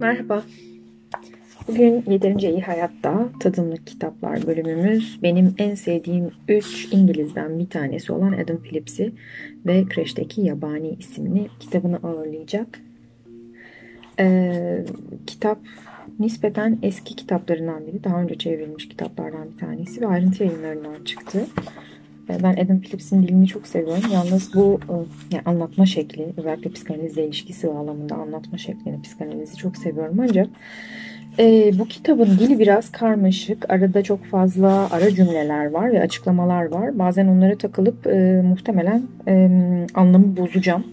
Merhaba. Bugün Yeterince İyi Hayatta Tadımlık Kitaplar bölümümüz benim en sevdiğim 3 İngiliz'den bir tanesi olan Adam Phillips'i ve Crash'teki Yabani isimli kitabını ağırlayacak. Ee, kitap nispeten eski kitaplarından biri. Daha önce çevrilmiş kitaplardan bir tanesi ve ayrıntı yayınlarından çıktı. Ee, ben Adam Phillips'in dilini çok seviyorum. Yalnız bu e, yani anlatma şekli, özellikle psikanalizle ilişkisi bağlamında anlatma şeklini, psikanalizi çok seviyorum. Ancak e, bu kitabın dili biraz karmaşık. Arada çok fazla ara cümleler var ve açıklamalar var. Bazen onlara takılıp e, muhtemelen e, anlamı bozacağım.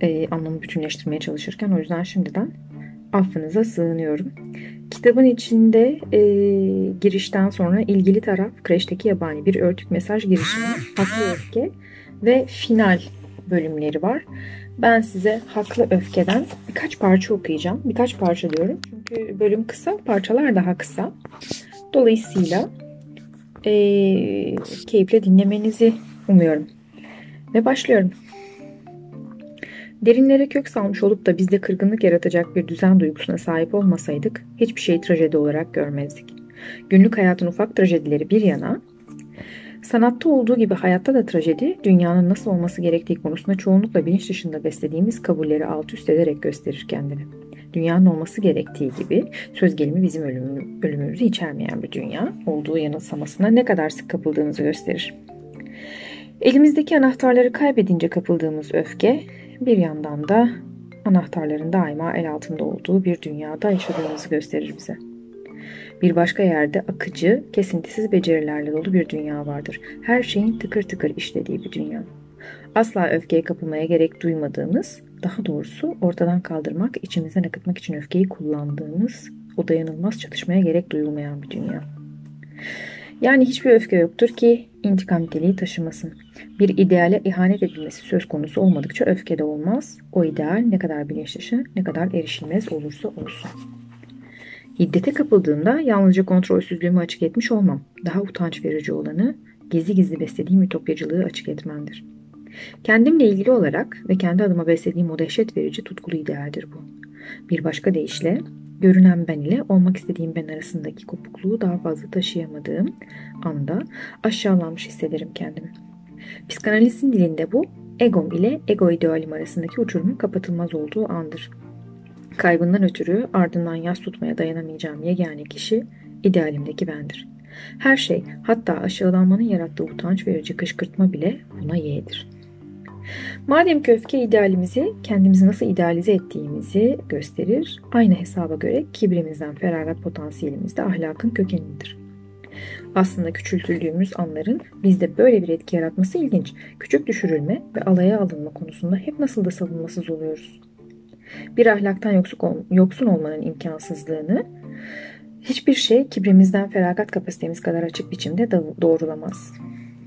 E, anlamı bütünleştirmeye çalışırken. O yüzden şimdiden affınıza sığınıyorum. Kitabın içinde e, girişten sonra ilgili taraf kreşteki yabani bir örtük mesaj girişimi, haklı öfke ve final bölümleri var. Ben size haklı öfkeden birkaç parça okuyacağım. Birkaç parça diyorum. Çünkü bölüm kısa, parçalar daha kısa. Dolayısıyla e, keyifle dinlemenizi umuyorum. Ve başlıyorum. Derinlere kök salmış olup da bizde kırgınlık yaratacak bir düzen duygusuna sahip olmasaydık hiçbir şeyi trajedi olarak görmezdik. Günlük hayatın ufak trajedileri bir yana, sanatta olduğu gibi hayatta da trajedi, dünyanın nasıl olması gerektiği konusunda çoğunlukla bilinç dışında beslediğimiz kabulleri alt üst ederek gösterir kendini. Dünyanın olması gerektiği gibi söz gelimi bizim ölüm, ölümümüzü içermeyen bir dünya olduğu yanılsamasına ne kadar sık kapıldığımızı gösterir. Elimizdeki anahtarları kaybedince kapıldığımız öfke, bir yandan da anahtarların daima el altında olduğu bir dünyada yaşadığımızı gösterir bize. Bir başka yerde akıcı, kesintisiz becerilerle dolu bir dünya vardır. Her şeyin tıkır tıkır işlediği bir dünya. Asla öfkeye kapılmaya gerek duymadığımız, daha doğrusu ortadan kaldırmak, içimizden akıtmak için öfkeyi kullandığımız, o dayanılmaz çatışmaya gerek duyulmayan bir dünya. Yani hiçbir öfke yoktur ki intikam niteliği taşımasın. Bir ideale ihanet edilmesi söz konusu olmadıkça öfke de olmaz. O ideal ne kadar bilinç ne kadar erişilmez olursa olsun. Hiddete kapıldığımda yalnızca kontrolsüzlüğümü açık etmiş olmam. Daha utanç verici olanı gizli gizli beslediğim ütopyacılığı açık etmemdir. Kendimle ilgili olarak ve kendi adıma beslediğim o dehşet verici tutkulu idealdir bu. Bir başka deyişle görünen ben ile olmak istediğim ben arasındaki kopukluğu daha fazla taşıyamadığım anda aşağılanmış hissederim kendimi. Psikanalizin dilinde bu egom ile ego idealim arasındaki uçurumun kapatılmaz olduğu andır. Kaybından ötürü ardından yas tutmaya dayanamayacağım yegane kişi idealimdeki bendir. Her şey hatta aşağılanmanın yarattığı utanç verici kışkırtma bile buna yeğdir. Madem ki öfke idealimizi kendimizi nasıl idealize ettiğimizi gösterir, aynı hesaba göre kibrimizden feragat potansiyelimiz de ahlakın kökenidir. Aslında küçültüldüğümüz anların bizde böyle bir etki yaratması ilginç. Küçük düşürülme ve alaya alınma konusunda hep nasıl da savunmasız oluyoruz. Bir ahlaktan yoksun olmanın imkansızlığını hiçbir şey kibrimizden feragat kapasitemiz kadar açık biçimde doğrulamaz.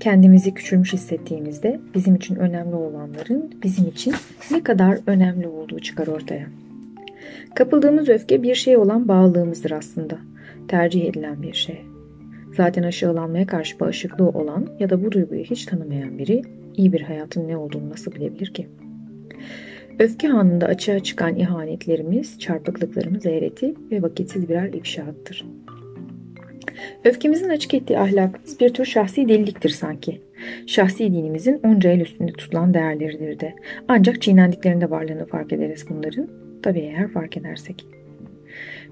Kendimizi küçülmüş hissettiğimizde bizim için önemli olanların bizim için ne kadar önemli olduğu çıkar ortaya. Kapıldığımız öfke bir şey olan bağlılığımızdır aslında. Tercih edilen bir şey. Zaten aşağılanmaya karşı bağışıklığı olan ya da bu duyguyu hiç tanımayan biri iyi bir hayatın ne olduğunu nasıl bilebilir ki? Öfke anında açığa çıkan ihanetlerimiz, çarpıklıklarımız eğreti ve vakitsiz birer ifşaattır. Öfkemizin açık ettiği ahlakımız bir tür şahsi deliliktir sanki. Şahsi dinimizin onca el üstünde tutulan değerleridir de. Ancak çiğnendiklerinde varlığını fark ederiz bunların. Tabii eğer fark edersek.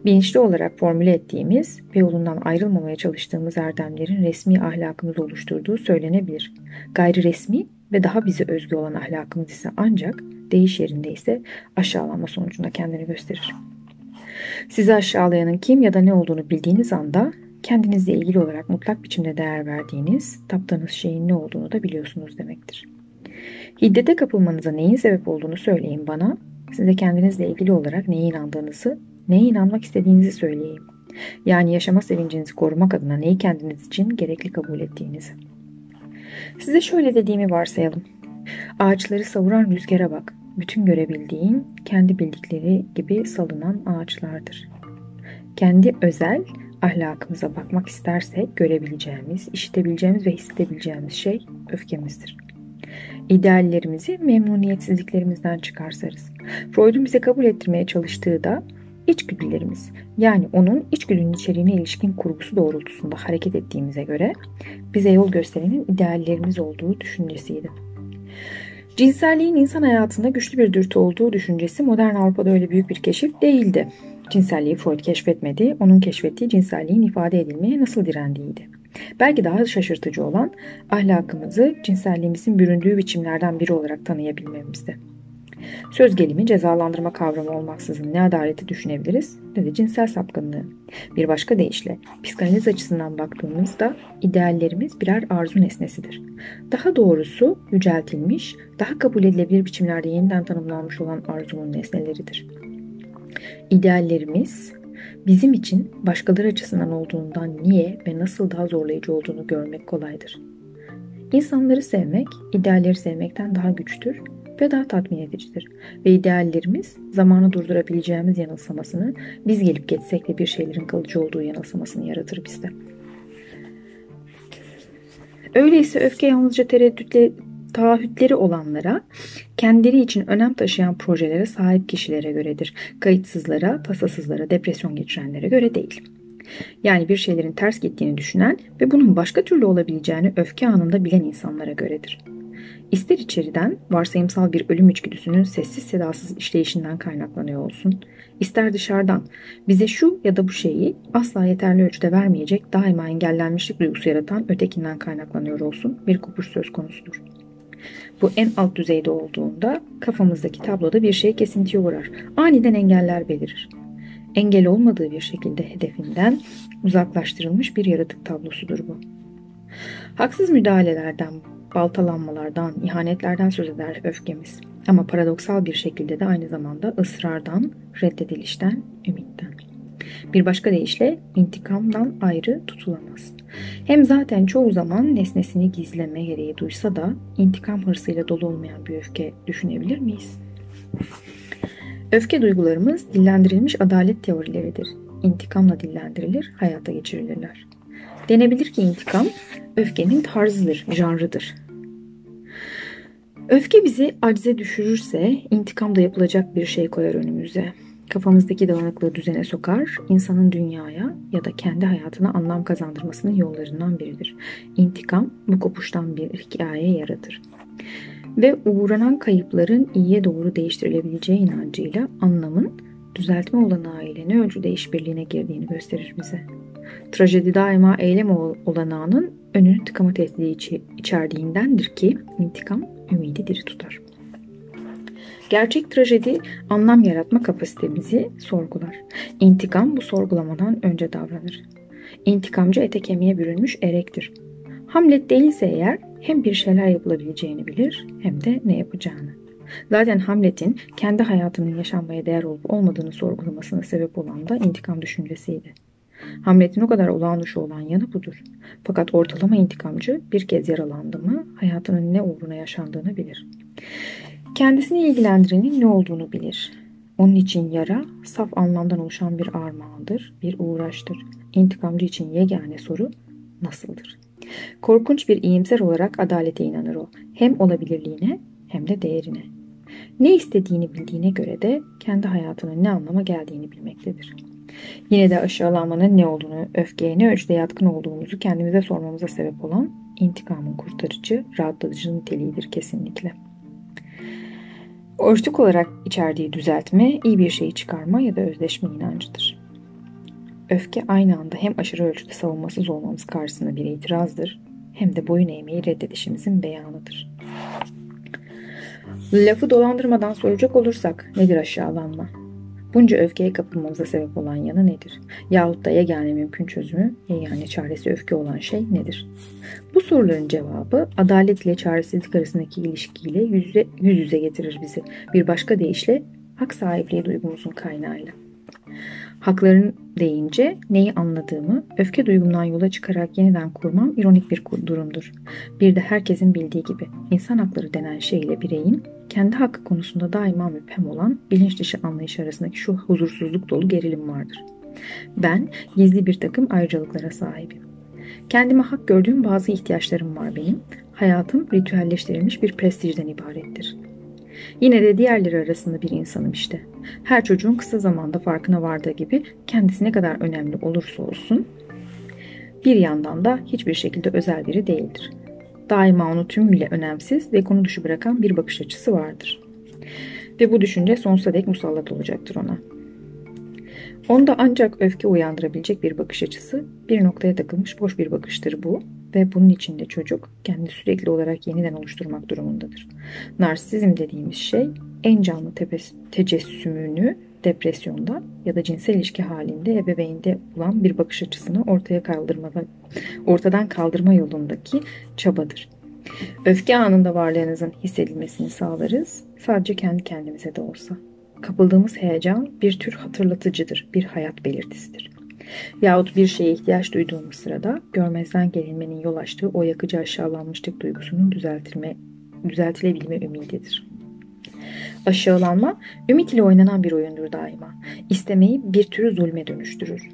Bilinçli olarak formüle ettiğimiz ve yolundan ayrılmamaya çalıştığımız erdemlerin resmi ahlakımızı oluşturduğu söylenebilir. Gayri resmi ve daha bize özgü olan ahlakımız ise ancak değiş yerinde ise aşağılanma sonucunda kendini gösterir. Sizi aşağılayanın kim ya da ne olduğunu bildiğiniz anda kendinizle ilgili olarak mutlak biçimde değer verdiğiniz, taptığınız şeyin ne olduğunu da biliyorsunuz demektir. Hiddete kapılmanıza neyin sebep olduğunu söyleyin bana. Size kendinizle ilgili olarak neye inandığınızı, neye inanmak istediğinizi söyleyeyim. Yani yaşama sevincinizi korumak adına neyi kendiniz için gerekli kabul ettiğinizi. Size şöyle dediğimi varsayalım. Ağaçları savuran rüzgara bak. Bütün görebildiğin kendi bildikleri gibi salınan ağaçlardır. Kendi özel ahlakımıza bakmak istersek görebileceğimiz, işitebileceğimiz ve hissedebileceğimiz şey öfkemizdir. İdeallerimizi memnuniyetsizliklerimizden çıkarsarız. Freud'un bize kabul ettirmeye çalıştığı da içgüdülerimiz yani onun içgüdünün içeriğine ilişkin kurgusu doğrultusunda hareket ettiğimize göre bize yol gösterenin ideallerimiz olduğu düşüncesiydi. Cinselliğin insan hayatında güçlü bir dürtü olduğu düşüncesi modern Avrupa'da öyle büyük bir keşif değildi. Cinselliği Freud keşfetmedi, onun keşfettiği cinselliğin ifade edilmeye nasıl direndiğiydi. Belki daha şaşırtıcı olan ahlakımızı cinselliğimizin büründüğü biçimlerden biri olarak tanıyabilmemizdi. Söz gelimi cezalandırma kavramı olmaksızın ne adaleti düşünebiliriz ne de cinsel sapkınlığı. Bir başka deyişle psikanaliz açısından baktığımızda ideallerimiz birer arzu nesnesidir. Daha doğrusu yüceltilmiş, daha kabul edilebilir biçimlerde yeniden tanımlanmış olan arzunun nesneleridir. İdeallerimiz bizim için başkaları açısından olduğundan niye ve nasıl daha zorlayıcı olduğunu görmek kolaydır. İnsanları sevmek, idealleri sevmekten daha güçtür ve daha tatmin edicidir. Ve ideallerimiz zamanı durdurabileceğimiz yanılsamasını, biz gelip geçsek de bir şeylerin kalıcı olduğu yanılsamasını yaratır bizde. Öyleyse öfke yalnızca tereddütle taahhütleri olanlara, kendileri için önem taşıyan projelere sahip kişilere göredir. Kayıtsızlara, tasasızlara, depresyon geçirenlere göre değil. Yani bir şeylerin ters gittiğini düşünen ve bunun başka türlü olabileceğini öfke anında bilen insanlara göredir. İster içeriden varsayımsal bir ölüm içgüdüsünün sessiz sedasız işleyişinden kaynaklanıyor olsun, ister dışarıdan bize şu ya da bu şeyi asla yeterli ölçüde vermeyecek daima engellenmişlik duygusu yaratan ötekinden kaynaklanıyor olsun bir kopuş söz konusudur. Bu en alt düzeyde olduğunda kafamızdaki tabloda bir şey kesintiye uğrar. Aniden engeller belirir. Engel olmadığı bir şekilde hedefinden uzaklaştırılmış bir yaratık tablosudur bu. Haksız müdahalelerden, baltalanmalardan, ihanetlerden söz eder öfkemiz. Ama paradoksal bir şekilde de aynı zamanda ısrardan, reddedilişten, ümitten. Bir başka deyişle intikamdan ayrı tutulamaz. Hem zaten çoğu zaman nesnesini gizleme gereği duysa da intikam hırsıyla dolu olmayan bir öfke düşünebilir miyiz? Öfke duygularımız dillendirilmiş adalet teorileridir. İntikamla dillendirilir, hayata geçirilirler. Denebilir ki intikam öfkenin tarzıdır, janrıdır. Öfke bizi acize düşürürse intikam da yapılacak bir şey koyar önümüze. Kafamızdaki dağınıklığı düzene sokar, insanın dünyaya ya da kendi hayatına anlam kazandırmasının yollarından biridir. İntikam bu kopuştan bir hikaye yaratır. Ve uğranan kayıpların iyiye doğru değiştirilebileceği inancıyla anlamın düzeltme olanağı ile ne ölçüde işbirliğine girdiğini gösterir bize. Trajedi daima eylem olanağının önünü tıkama tehdidi içerdiğindendir ki intikam ümidi diri tutar. Gerçek trajedi anlam yaratma kapasitemizi sorgular. İntikam bu sorgulamadan önce davranır. İntikamcı ete kemiğe bürünmüş erektir. Hamlet değilse eğer hem bir şeyler yapılabileceğini bilir hem de ne yapacağını. Zaten Hamlet'in kendi hayatının yaşanmaya değer olup olmadığını sorgulamasına sebep olan da intikam düşüncesiydi. Hamlet'in o kadar olağan olan yanı budur. Fakat ortalama intikamcı bir kez yaralandı mı hayatının ne uğruna yaşandığını bilir. Kendisini ilgilendirenin ne olduğunu bilir. Onun için yara saf anlamdan oluşan bir armağandır, bir uğraştır. İntikamcı için yegane soru nasıldır? Korkunç bir iyimser olarak adalete inanır o. Hem olabilirliğine hem de değerine. Ne istediğini bildiğine göre de kendi hayatının ne anlama geldiğini bilmektedir. Yine de aşağılanmanın ne olduğunu, öfkeye ne ölçüde yatkın olduğumuzu kendimize sormamıza sebep olan intikamın kurtarıcı, rahatlatıcı niteliğidir kesinlikle. Örtük olarak içerdiği düzeltme, iyi bir şeyi çıkarma ya da özleşme inancıdır. Öfke aynı anda hem aşırı ölçüde savunmasız olmamız karşısında bir itirazdır, hem de boyun eğmeyi reddedişimizin beyanıdır. Lafı dolandırmadan soracak olursak nedir aşağılanma? Bunca öfkeye kapılmamıza sebep olan yanı nedir? Yahut da yegane mümkün çözümü, yegane çaresi öfke olan şey nedir? Bu soruların cevabı adalet ile çaresizlik arasındaki ilişkiyle yüz yüze, yüz yüze getirir bizi. Bir başka deyişle hak sahipliği duygumuzun kaynağıyla. Hakların deyince neyi anladığımı öfke duygumdan yola çıkarak yeniden kurmam ironik bir durumdur. Bir de herkesin bildiği gibi insan hakları denen şeyle bireyin kendi hakkı konusunda daima müphem olan bilinç dışı anlayış arasındaki şu huzursuzluk dolu gerilim vardır. Ben gizli bir takım ayrıcalıklara sahibim. Kendime hak gördüğüm bazı ihtiyaçlarım var benim. Hayatım ritüelleştirilmiş bir prestijden ibarettir. Yine de diğerleri arasında bir insanım işte. Her çocuğun kısa zamanda farkına vardığı gibi kendisi ne kadar önemli olursa olsun bir yandan da hiçbir şekilde özel biri değildir. Daima onu tümüyle önemsiz ve konu dışı bırakan bir bakış açısı vardır. Ve bu düşünce sonsuza dek musallat olacaktır ona. Onda ancak öfke uyandırabilecek bir bakış açısı, bir noktaya takılmış boş bir bakıştır bu ve bunun içinde çocuk kendini sürekli olarak yeniden oluşturmak durumundadır. Narsizm dediğimiz şey en canlı tepes, tecessümünü depresyonda ya da cinsel ilişki halinde ebeveynde bulan bir bakış açısını ortaya kaldırmada, ortadan kaldırma yolundaki çabadır. Öfke anında varlığınızın hissedilmesini sağlarız. Sadece kendi kendimize de olsa. Kapıldığımız heyecan bir tür hatırlatıcıdır, bir hayat belirtisidir. Yahut bir şeye ihtiyaç duyduğumuz sırada görmezden gelinmenin yol açtığı o yakıcı aşağılanmışlık duygusunun düzeltilme, düzeltilebilme ümididir. Aşağılanma, ümit ile oynanan bir oyundur daima. İstemeyi bir tür zulme dönüştürür.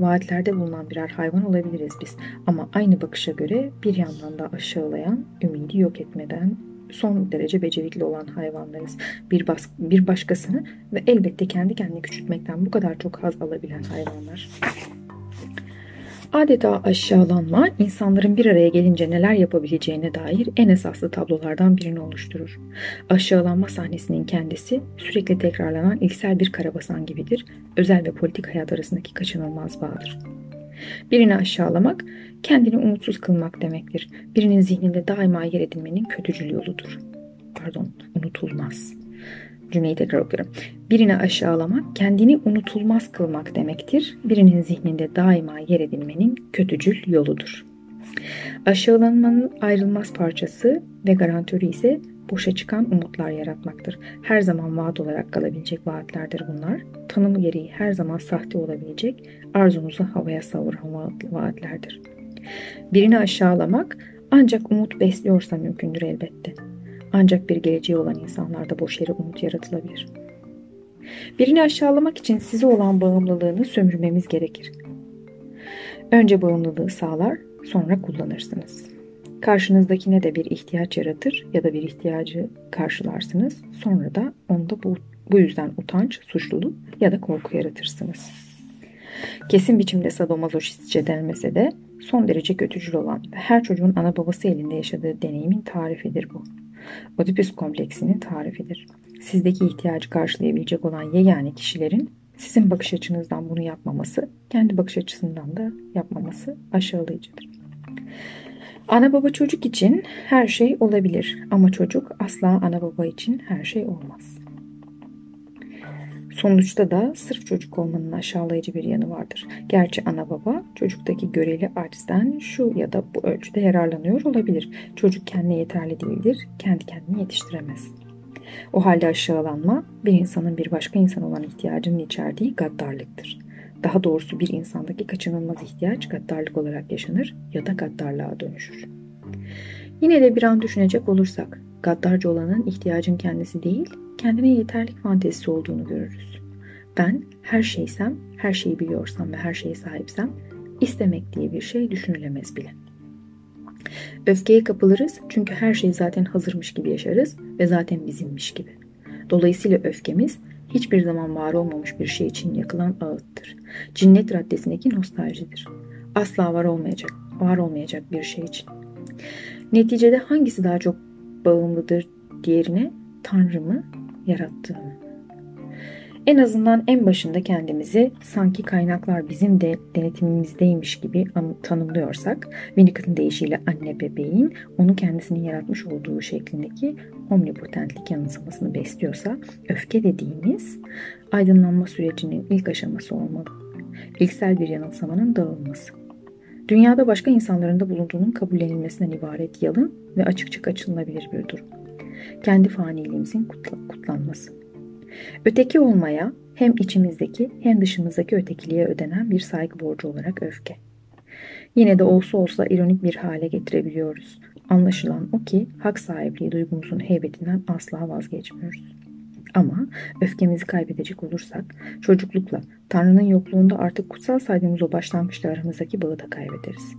Vaatlerde bulunan birer hayvan olabiliriz biz ama aynı bakışa göre bir yandan da aşağılayan, ümidi yok etmeden son derece becerikli olan hayvanlarız. Bir, bas, bir başkasını ve elbette kendi kendini küçültmekten bu kadar çok haz alabilen hayvanlar. Adeta aşağılanma insanların bir araya gelince neler yapabileceğine dair en esaslı tablolardan birini oluşturur. Aşağılanma sahnesinin kendisi sürekli tekrarlanan ilksel bir karabasan gibidir, özel ve politik hayat arasındaki kaçınılmaz bağdır. Birini aşağılamak, kendini umutsuz kılmak demektir. Birinin zihninde daima yer edinmenin kötücül yoludur. Pardon, unutulmaz. Cümleyi tekrar okuyorum. Birini aşağılamak, kendini unutulmaz kılmak demektir. Birinin zihninde daima yer edinmenin kötücül yoludur. Aşağılanmanın ayrılmaz parçası ve garantörü ise boşa çıkan umutlar yaratmaktır. Her zaman vaat olarak kalabilecek vaatlerdir bunlar. Tanımı gereği her zaman sahte olabilecek, arzumuzu havaya savuran vaatlerdir. Birini aşağılamak ancak umut besliyorsa mümkündür elbette. Ancak bir geleceği olan insanlarda boş yere umut yaratılabilir. Birini aşağılamak için size olan bağımlılığını sömürmemiz gerekir. Önce bağımlılığı sağlar, sonra kullanırsınız. Karşınızdakine de bir ihtiyaç yaratır ya da bir ihtiyacı karşılarsınız. Sonra da onda bu, bu yüzden utanç, suçluluk ya da korku yaratırsınız. Kesin biçimde sadomazoşistçe denmese de son derece kötücül olan ve her çocuğun ana babası elinde yaşadığı deneyimin tarifidir bu. Oedipus kompleksinin tarifidir. Sizdeki ihtiyacı karşılayabilecek olan yegane kişilerin sizin bakış açınızdan bunu yapmaması, kendi bakış açısından da yapmaması aşağılayıcıdır. Ana baba çocuk için her şey olabilir ama çocuk asla ana baba için her şey olmaz. Sonuçta da sırf çocuk olmanın aşağılayıcı bir yanı vardır. Gerçi ana baba çocuktaki göreli açten şu ya da bu ölçüde yararlanıyor olabilir. Çocuk kendine yeterli değildir, kendi kendini yetiştiremez. O halde aşağılanma bir insanın bir başka insan olan ihtiyacının içerdiği gaddarlıktır. Daha doğrusu bir insandaki kaçınılmaz ihtiyaç gaddarlık olarak yaşanır ya da gaddarlığa dönüşür. Yine de bir an düşünecek olursak, gaddarcı olanın ihtiyacın kendisi değil, kendine yeterlik fantezisi olduğunu görürüz. Ben her şeysem, her şeyi biliyorsam ve her şeye sahipsem, istemek diye bir şey düşünülemez bile. Öfkeye kapılırız çünkü her şey zaten hazırmış gibi yaşarız ve zaten bizimmiş gibi. Dolayısıyla öfkemiz hiçbir zaman var olmamış bir şey için yakılan ağıttır. Cinnet raddesindeki nostaljidir. Asla var olmayacak, var olmayacak bir şey için. Neticede hangisi daha çok bağımlıdır diğerine Tanrı mı, yarattığını? En azından en başında kendimizi sanki kaynaklar bizim de denetimimizdeymiş gibi tanımlıyorsak, Winnicott'ın deyişiyle anne bebeğin onu kendisinin yaratmış olduğu şeklindeki omnipotentlik yanılsamasını besliyorsa, öfke dediğimiz aydınlanma sürecinin ilk aşaması olmalı. İlksel bir yanılsamanın dağılması. Dünyada başka insanların da bulunduğunun kabullenilmesinden ibaret yalın ve açıkça kaçınılabilir bir durum. Kendi faniliğimizin kutlanması. Öteki olmaya hem içimizdeki hem dışımızdaki ötekiliğe ödenen bir saygı borcu olarak öfke. Yine de olsa olsa ironik bir hale getirebiliyoruz. Anlaşılan o ki hak sahipliği duygumuzun heybetinden asla vazgeçmiyoruz. Ama öfkemizi kaybedecek olursak çocuklukla, Tanrı'nın yokluğunda artık kutsal saydığımız o başlangıçta aramızdaki bağı da kaybederiz.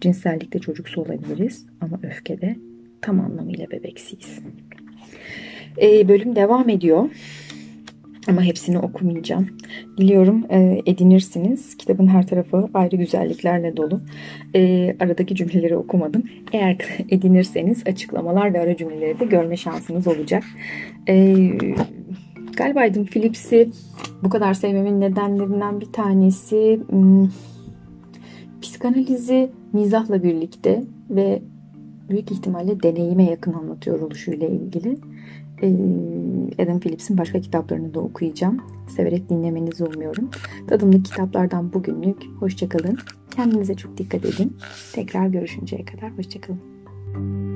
Cinsellikte çocuksu olabiliriz ama öfkede tam anlamıyla bebeksiyiz. E, bölüm devam ediyor. Ama hepsini okumayacağım. Diliyorum e, edinirsiniz. Kitabın her tarafı ayrı güzelliklerle dolu. E, aradaki cümleleri okumadım. Eğer edinirseniz açıklamalar ve ara cümleleri de görme şansınız olacak. E, galiba Aydın Phillips'i bu kadar sevmemin nedenlerinden bir tanesi hmm, psikanalizi mizahla birlikte ve büyük ihtimalle deneyime yakın anlatıyor oluşuyla ilgili. Adam Phillips'in başka kitaplarını da okuyacağım. Severek dinlemenizi umuyorum. Tadımlık kitaplardan bugünlük. Hoşçakalın. Kendinize çok dikkat edin. Tekrar görüşünceye kadar hoşçakalın.